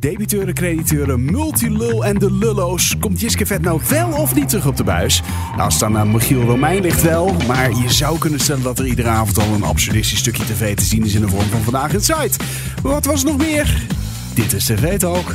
Debiteuren, crediteuren, multilul en de lullo's. Komt Jiske Vet nou wel of niet terug op de buis? Nou, als het aan Michiel Romein ligt wel. Maar je zou kunnen stellen dat er iedere avond al een absurdistisch stukje tv te zien is in de vorm van Vandaag in Site. Wat was nog meer? Dit is TV Talk.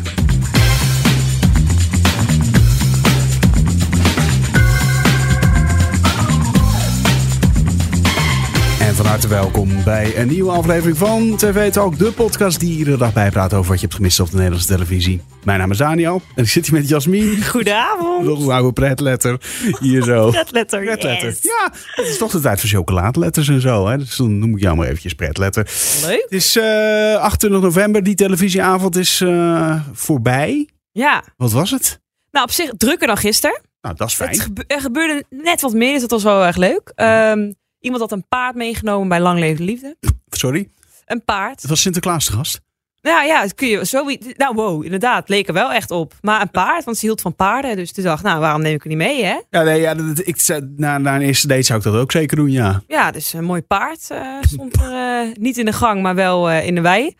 En van harte welkom bij een nieuwe aflevering van TV Talk, de podcast die iedere dag bijpraat over wat je hebt gemist op de Nederlandse televisie. Mijn naam is Daniel en ik zit hier met Jasmin. Goedenavond. Nog een oude pretletter. Hier zo. Pretletter, Pretletter. yes. Ja, het is toch de tijd voor chocoladeletters en zo. Hè? Dus dan noem ik jou maar eventjes pretletter. Leuk. Het is eh 28 november, die televisieavond is eh, voorbij. Ja, Wat was het? nou op zich drukker dan gisteren. Nou, dat is Het fijn. gebe- er gebeurde net wat meer, dus dat was wel erg leuk. Ehm, iemand had een paard meegenomen bij Lang Leven Liefde. Sorry, Een paard. het was Sinterklaas te gast. Nou ja, het kun je zo. Nou, wow, inderdaad, leek er wel echt op. Maar een paard, want ze hield van paarden. Dus toen dacht nou, waarom neem ik er niet mee, hè? Ja, nee, ja dat, ik, na, na een eerste date zou ik dat ook zeker doen, ja. Ja, dus een mooi paard eh, stond er eh, niet in de gang, maar wel eh, in de wei.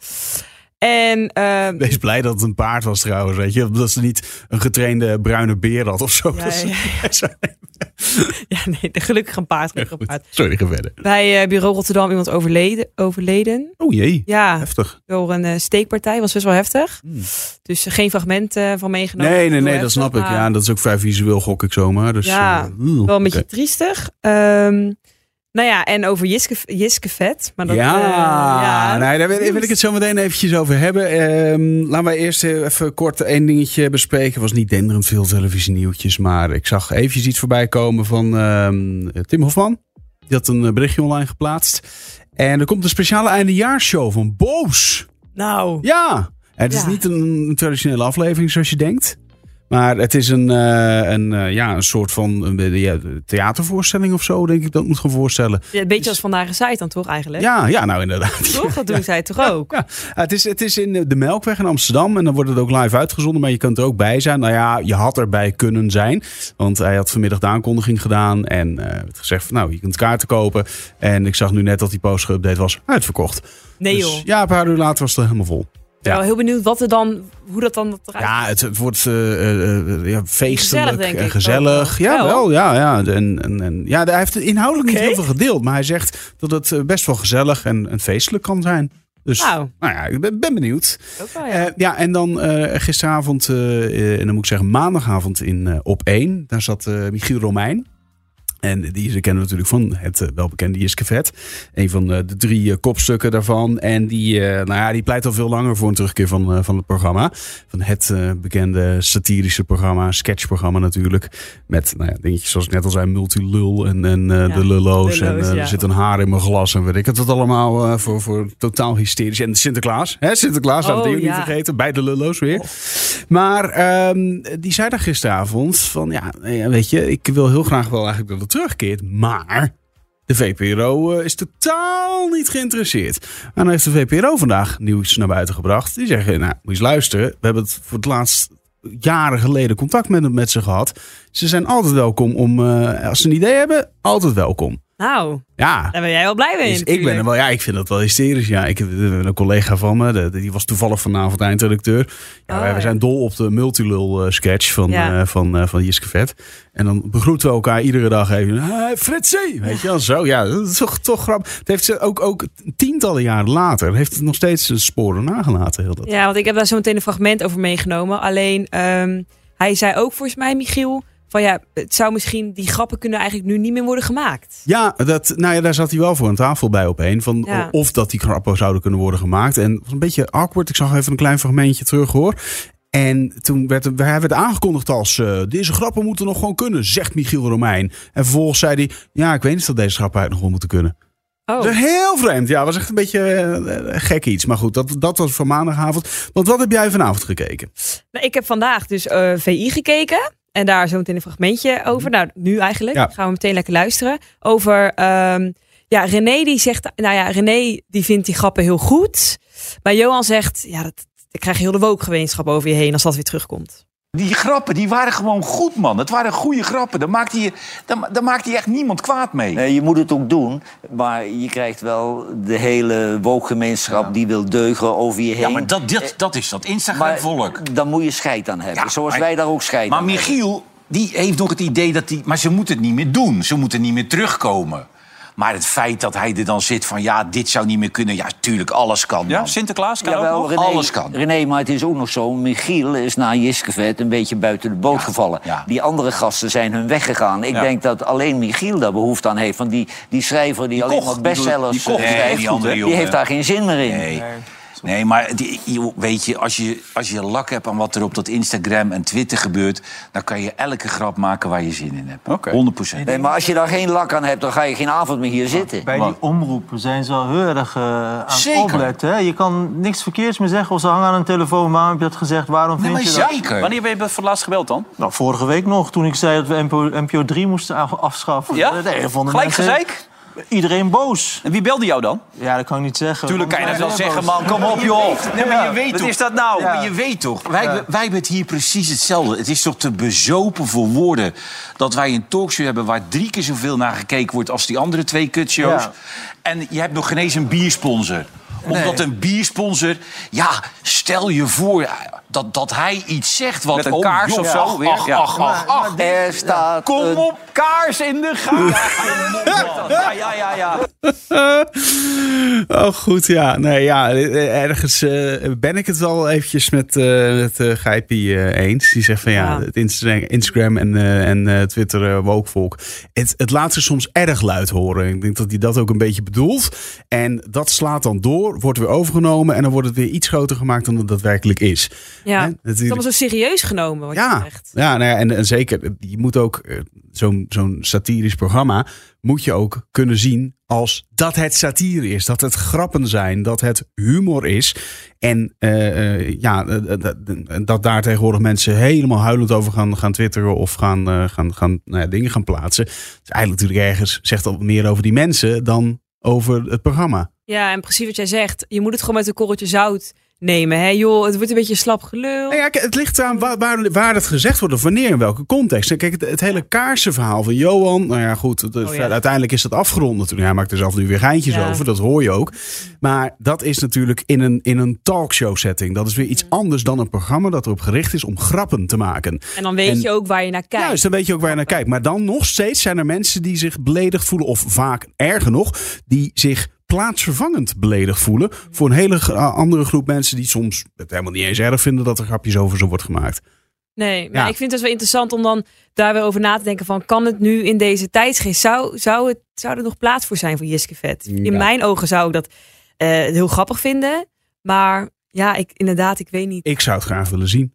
En ehm, Wees blij dat het een paard was trouwens, weet je. Dat ze niet een getrainde bruine beer had of zo. Ja, Dat ze- ja, nee, gelukkig een paard. Gelukkig een paard. Sorry, ga verder. Bij eh, Bureau Rotterdam iemand overleden. overleden. Oh jee, Ja, heftig. door een eh, steekpartij. Was best wel heftig. Dus eh, geen fragmenten van meegenomen. Nee, nee, nee, dat snap ik. Ja, dat is ook vrij visueel, gok ik zomaar. Dus, Ja, oeh, Wel een beetje triestig. Ehm, nou ja, en over Jiske, Jiske Vet. Maar dat, ja, eh, ja, nee, daar wil, wil ik het zo meteen eventjes over hebben. Ehm, laten we eerst even kort één dingetje bespreken. Het was niet denderend veel televisienieuwtjes, maar ik zag eventjes iets voorbij komen van ehm, Tim Hofman. Die had een eh, berichtje online geplaatst. En er komt een speciale eindejaarshow van Boos. Nou, Ja, het is Ja. niet een traditionele aflevering zoals je denkt. Maar het is een, eh, een, eh, ja, een soort van eh, ja, theatervoorstelling of zo, denk ik dat ik moet gaan voorstellen. ja, een beetje als vandaag gezegd dan toch eigenlijk? Ja, ja nou inderdaad. Toch? Dat doen zij toch ook? Ja, het, is, het is in de Melkweg in Amsterdam en dan wordt het ook live uitgezonden, maar je kunt er ook bij zijn. Nou ja, je had erbij kunnen zijn, want hij had vanmiddag de aankondiging gedaan en eh werd gezegd van nou, je kunt kaarten kopen. En ik zag nu net dat die post geüpdate was, uitverkocht. Nee Dus joh. ja, een paar uur later was het helemaal vol. Ik ben wel heel benieuwd wat er dan, hoe dat dan eruit Ja, het, het wordt eh, ja, feestelijk Gezellig, denk en ik gezellig. ook Ja, wel. wel. Ja, ja. En, en, en, ja, hij heeft inhoudelijk niet heel veel gedeeld. Maar hij zegt dat het eh, best wel gezellig en, en feestelijk kan zijn. Dus Nou. nou ja, ik ben, ben benieuwd. Ook wel, ja. Ja. ja, en dan gisteravond, en dan moet ik zeggen maandagavond in Op 1. Daar zat Michiel Romein. En die ze kennen natuurlijk van het eh, welbekende Jiske Vet. Een van eh, de drie eh, kopstukken daarvan. En die, nou ja, die pleit al veel langer voor een terugkeer van, van het programma. Van het bekende satirische programma, sketchprogramma natuurlijk. Met nou ja, dingetjes zoals ik net al zei, multilul en, en Ja, de lullo's. En ja. er zit een haar in mijn glas en weet ik het wat allemaal voor, voor totaal hysterisch. En Sinterklaas, hè? Sinterklaas, Oh, ja. niet vergeten. Bij de lullo's weer. Maar ehm, die zei daar gisteravond van ja, eh, weet je, ik wil heel graag wel eigenlijk dat het terugkeert. Maar de VPRO eh, is totaal niet geïnteresseerd. En dan heeft de VPRO vandaag nieuws naar buiten gebracht. Die zeggen, nou, moet je eens luisteren. We hebben het voor het laatst jaren geleden contact met, met ze gehad. Ze zijn altijd welkom om, eh, als ze een idee hebben, altijd welkom. Nou, Ja, daar ben jij wel blij mee dus ik ben er wel, ja, ik vind dat wel hysterisch. Ja, ik heb een collega van me, de- die was toevallig vanavond eindredacteur. Ja, Oh, wij, wij ja. zijn dol op de multilul eh, sketch van, Ja. eh, van, eh, van Jiske Vet. En dan begroeten we elkaar iedere dag even. Hey, Fritsie! Weet je wel, zo. Ja, dat is toch, toch grappig. Het heeft ze ook, ook tientallen jaren later, heeft het nog steeds zijn sporen nagelaten. Heel dat. Ja, want ik heb daar zo meteen een fragment over meegenomen. Alleen, ehm, hij zei ook volgens mij, Michiel, van ja, het zou misschien, die grappen kunnen eigenlijk nu niet meer worden gemaakt. Ja, dat, nou ja, daar zat hij wel voor een tafel bij op een. Van Ja. Of dat die grappen zouden kunnen worden gemaakt. En het was een beetje awkward. Ik zag even een klein fragmentje terug hoor. En toen werd, er- hij werd aangekondigd als... eh, deze grappen moeten nog gewoon kunnen, zegt Michiel Romein. En vervolgens zei hij... Ja, ik weet niet of deze grappen eigenlijk nog wel moeten kunnen. Oh, Dat is heel vreemd. Ja, was echt een beetje eh, gek iets. Maar goed, dat, dat was van maandagavond. Want wat heb jij vanavond gekeken? nou, ik heb vandaag dus eh, VI gekeken. En daar zo meteen een fragmentje over. Nou, nu eigenlijk. Ja. Gaan we meteen lekker luisteren. Over, ehm, ja, René die zegt, nou ja, René die vindt die grappen heel goed. Maar Johan zegt, ja, dat, dan krijg je heel de wookgemeenschap over je heen als dat weer terugkomt. Die grappen die waren gewoon goed, man. Het waren goede grappen. Daar maakt hij, daar, daar maakt hij echt niemand kwaad mee. Nee, je moet het ook doen, maar je krijgt wel de hele wookgemeenschap die wil deugen over je heen. Ja, maar dat, dat, dat is dat Maar Instagram-volk. dan moet je scheid aan hebben, Ja, zoals maar- wij daar ook scheid Maar aan hebben. Michiel, die heeft nog het idee dat hij... Maar ze moeten het niet meer doen. Ze moeten niet meer terugkomen. Maar het feit dat hij er dan zit van... ja, dit zou niet meer kunnen. Ja, tuurlijk, alles kan, Ja, man. Sinterklaas kan Jawel, ook nog. René, Alles kan. René, maar het is ook nog zo. Michiel is na Jiskevet een beetje buiten de boot gevallen. ja. Die andere gasten zijn hun weggegaan. Ik Ja. denk dat alleen Michiel daar behoefte aan heeft. Want die, die schrijver die, alleen maar bestsellers die Nee, schrijft, die die heeft daar geen zin meer in. Nee. Nee, maar die, weet je als, je, als je lak hebt aan wat er op dat Instagram en Twitter gebeurt... dan kan je elke grap maken waar je zin in hebt. Oké. 100% Nee, maar als je daar geen lak aan hebt, dan ga je geen avond meer hier zitten. Bij die omroepen zijn ze al heel erg aan Zeker. het opletten. Hè? Je kan niks verkeerds meer zeggen of ze hangen aan een telefoon. Waarom heb je dat gezegd? Waarom Nee, vind maar je dat? zeker. Wanneer ben je voor het laatst gebeld dan? Nou, vorige week nog, toen ik zei dat we NPO, NPO 3 moesten af- afschaffen. Ja? Nee, vonden Gelijk mensen- gezeik? Iedereen boos. En wie belde jou dan? Ja, dat kan ik niet zeggen. Tuurlijk kan je dat wel zeggen, boos. man. Kom op, joh. Nee, maar je weet Wat toch- is dat nou? Maar je weet toch, wij, wij hebben het hier precies hetzelfde. Het is toch te bezopen voor woorden dat wij een talkshow hebben waar drie keer zoveel naar gekeken wordt als die andere twee kutshows. En je hebt nog geen eens een biersponsor. Omdat een biersponsor, ja, stel je voor dat, dat hij iets zegt wat... Met een oh, kaars joh, of zo Ach, weer? ach, Ja. ach, ach, ach. Er staat Kom een- op, Kaars in de gang. Ja, ja, ja, ja. Oh, goed, ja. Nee, ja, eh, ergens eh, ben ik het wel eventjes met, eh met Gijpie eens. Die zegt van ja, Ja. het Insta- Instagram en, en Twitter uh, wokevolk. Het, het laat zich soms erg luid horen. Ik denk dat hij dat ook een beetje bedoelt. En dat slaat dan door, wordt weer overgenomen en dan wordt het weer iets groter gemaakt dan het daadwerkelijk is. Ja, het is allemaal zo serieus genomen wat je ja, zegt. ja, nou ja en, en zeker, je moet ook zo'n zo'n satirisch programma moet je ook kunnen zien als dat het satire is, dat het grappen zijn, dat het humor is. En eh, eh, ja, eh, dat- daar tegenwoordig mensen helemaal huilend over gaan, gaan twitteren of gaan, gaan, gaan nou ja, dingen gaan plaatsen. Dus eigenlijk natuurlijk ergens zegt dat meer over die mensen dan over het programma. Ja, en precies wat jij zegt. Je moet het gewoon met een korreltje zout nemen. Hè? Joh, het wordt een beetje slap gelul. Nou ja, het ligt aan waar, waar, waar het gezegd wordt of wanneer, in welke context. En Kijk, het, het hele kaarsenverhaal van Johan. Nou ja, goed. Oh ja. Uiteindelijk is dat afgerond natuurlijk. Hij maakt er zelf nu weer geintjes over. Dat hoor je ook. Maar dat is natuurlijk in een, in een talkshow setting. Dat is weer iets anders dan een programma dat erop gericht is om grappen te maken. En dan weet En- je ook waar je naar kijkt. Juist, dan weet je ook waar je naar kijkt. Maar dan nog steeds zijn er mensen die zich beledigd voelen. Of vaak erger nog, die zich plaatsvervangend beledigd voelen. Voor een hele andere groep mensen die soms het helemaal niet eens erg vinden dat er grapjes over ze wordt gemaakt. Nee, maar Ja. ik vind het wel interessant om dan daar weer over na te denken van... kan het nu in deze tijdsgeest, zou, zou, het, zou er nog plaats voor zijn voor Jiske Vet? In mijn ogen zou ik dat eh, heel grappig vinden. Maar ja, ik, inderdaad, ik weet niet. Ik zou het graag willen zien.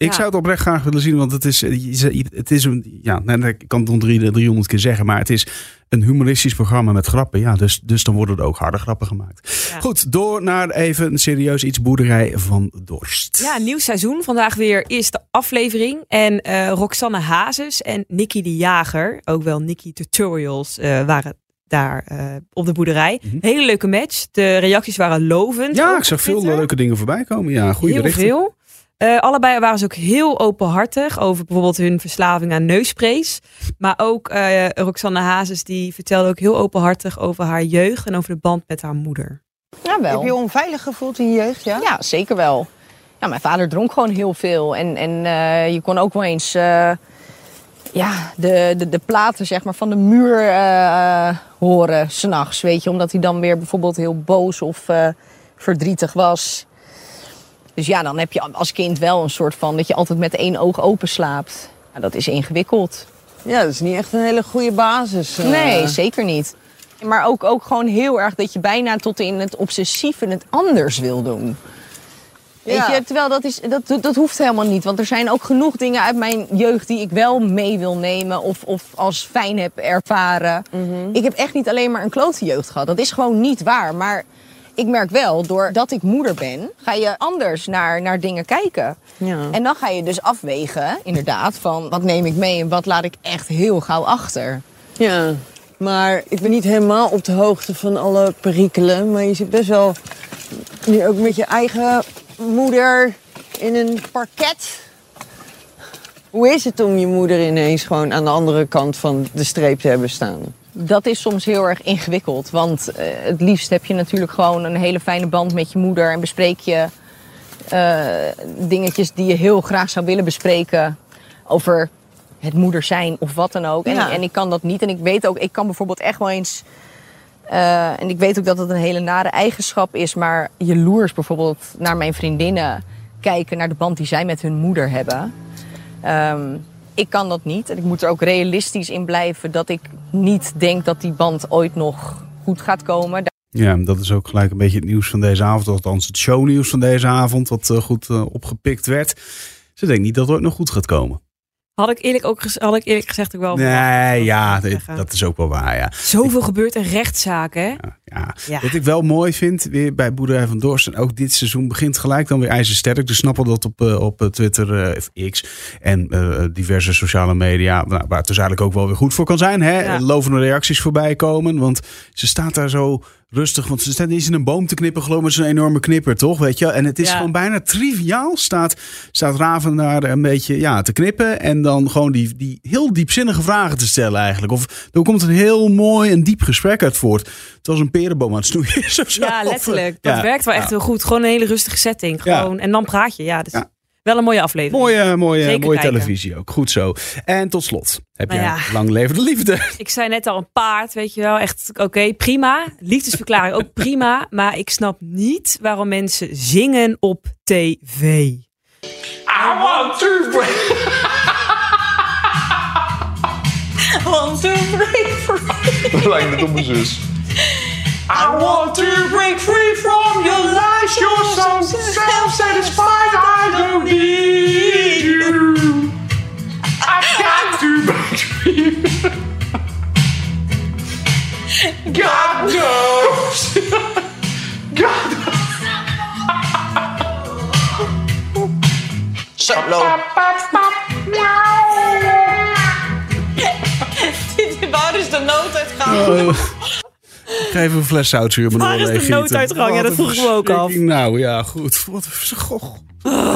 Ik Ja. zou het oprecht graag willen zien, want het is, het is een, ja, ik kan het nog drie- 300 keer zeggen, maar het is een humoristisch programma met grappen. Ja, dus, dus dan worden er ook harde grappen gemaakt. Ja. Goed, door naar even een serieus iets boerderij van Dorst. Ja, nieuw seizoen. Vandaag weer eerste aflevering. En eh, Roxanne Hazes en Nikki de Jager, ook wel Nikki Tutorials, eh, waren daar eh, op de boerderij. Mhm. Hele leuke match. De reacties waren lovend. Ja, ik zag veel leuke dingen voorbij komen. Ja, goede Heel veel. Eh, allebei waren ze ook heel openhartig over bijvoorbeeld hun verslaving aan neussprays. Maar ook eh, Roxanne Hazes die vertelde ook heel openhartig over haar jeugd en over de band met haar moeder. Ja, wel. Heb je je onveilig gevoeld in je jeugd, ja? Ja, zeker wel. Ja, mijn vader dronk gewoon heel veel. En, en eh, je kon ook wel eens eh, ja, de, de, de platen zeg maar, van de muur eh horen s'nachts. Weet je, omdat hij dan weer bijvoorbeeld heel boos of eh, verdrietig was. Dus ja, dan heb je als kind wel een soort van dat je altijd met één oog open slaapt. Ja, dat is ingewikkeld. Ja, dat is niet echt een hele goede basis. eh. Nee, zeker niet. Maar ook, ook gewoon heel erg dat je bijna tot in het obsessieve het anders wil doen. Weet je, terwijl dat, is, dat, dat hoeft helemaal niet. Want er zijn ook genoeg dingen uit mijn jeugd die ik wel mee wil nemen of, of als fijn heb ervaren. Ik heb echt niet alleen maar een klote jeugd gehad. Dat is gewoon niet waar. Maar ik merk wel, doordat ik moeder ben, ga je anders naar, naar dingen kijken. Ja. En dan ga je dus afwegen, inderdaad, van wat neem ik mee en wat laat ik echt heel gauw achter. ja, maar ik ben niet helemaal op de hoogte van alle perikelen. Maar je zit best wel nu ook met je eigen moeder in een parket. Hoe is het om je moeder ineens gewoon aan de andere kant van de streep te hebben staan? Dat is soms heel erg ingewikkeld. Want eh, het liefst heb je natuurlijk gewoon een hele fijne band met je moeder. En bespreek je eh, dingetjes die je heel graag zou willen bespreken. Over het moeder zijn of wat dan ook. En, Ja. en ik kan dat niet. En ik weet ook, ik kan bijvoorbeeld echt wel eens. eh, en ik weet ook dat het een hele nare eigenschap is. Maar jaloers bijvoorbeeld naar mijn vriendinnen kijken naar de band die zij met hun moeder hebben. Ehm, ik kan dat niet. En ik moet er ook realistisch in blijven dat ik niet denk dat die band ooit nog goed gaat komen. Ja, dat is ook gelijk een beetje het nieuws van deze avond. Althans, het shownieuws van deze avond. Wat eh, goed eh, opgepikt werd. Ze denkt niet dat het ooit nog goed gaat komen. Had ik eerlijk, ook had ik eerlijk gezegd ook wel. Nee, ja, dit- dat is ook wel waar, ja. Zoveel gebeurt in rechtszaken, hè? Ja. Ja. Wat ik wel mooi vind weer bij Boerderij van Dorst. En ook dit seizoen begint gelijk dan weer ijzersterk. Dus snappen dat op, eh, op eh, Twitter eh, X en diverse sociale media. Nou, waar het dus eigenlijk ook wel weer goed voor kan zijn. Hè? Ja. Lovende reacties voorbij komen. Want ze staat daar zo rustig. Want ze staat niet eens in een boom te knippen. Geloof me, het is een enorme knipper, toch? Weet je? En het is Ja. gewoon bijna triviaal. Staat, staat Raven daar een beetje ja, te knippen. En dan gewoon die, die heel diepzinnige vragen te stellen eigenlijk. Of er komt een heel mooi en diep gesprek uit voort. Het was een perenboom aan het snoeien. Ja, letterlijk. Dat Ja. werkt wel echt Ja. heel goed. Gewoon een hele rustige setting. Ja. Gewoon, En dan praat je. Ja, dus Ja. Wel een mooie aflevering. Mooie, mooie, Zeker mooie kijken. televisie ook. Goed zo. En tot slot. Heb Nou jij ja. lang levende liefde? Ik zei net al een paard, weet je wel. Echt, oké, prima. Liefdesverklaring ook prima. Maar ik snap niet waarom mensen zingen op tv. I want to break. want to break free. Lijkt het op mijn zus. I want to break free from your lies. You're so self-satisfied. I don't need you. I've got free. God knows. God Solo. Waar is de nood uitgaan? Ik ga even een fles zoutzuur. Waar is de nooduitgang? Ja, dat vroeg ik me ook af. Nou ja, goed. Wat een goh.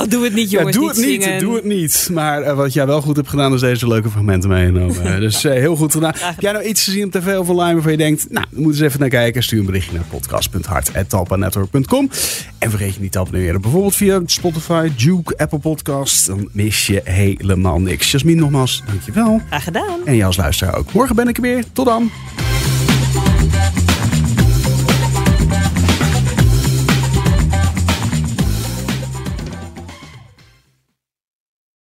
Oh, doe het niet, Ja, jongens. doe het niet. zingen. Doe het niet. Maar eh, wat jij wel goed hebt gedaan, is deze leuke fragmenten meegenomen. Eh, dus eh, heel goed gedaan. Heb jij nou iets gezien op tv of online waarvan je denkt, nou, we moeten eens even naar kijken. Stuur een berichtje naar podcast.hart.talpanetwork.com. En vergeet je niet te abonneren. Bijvoorbeeld via Spotify, Duke, Apple Podcast. Dan mis je helemaal niks. Jasmin, nogmaals, dankjewel. Graag gedaan. En jij als luisteraar ook. Morgen ben ik er weer. Tot dan.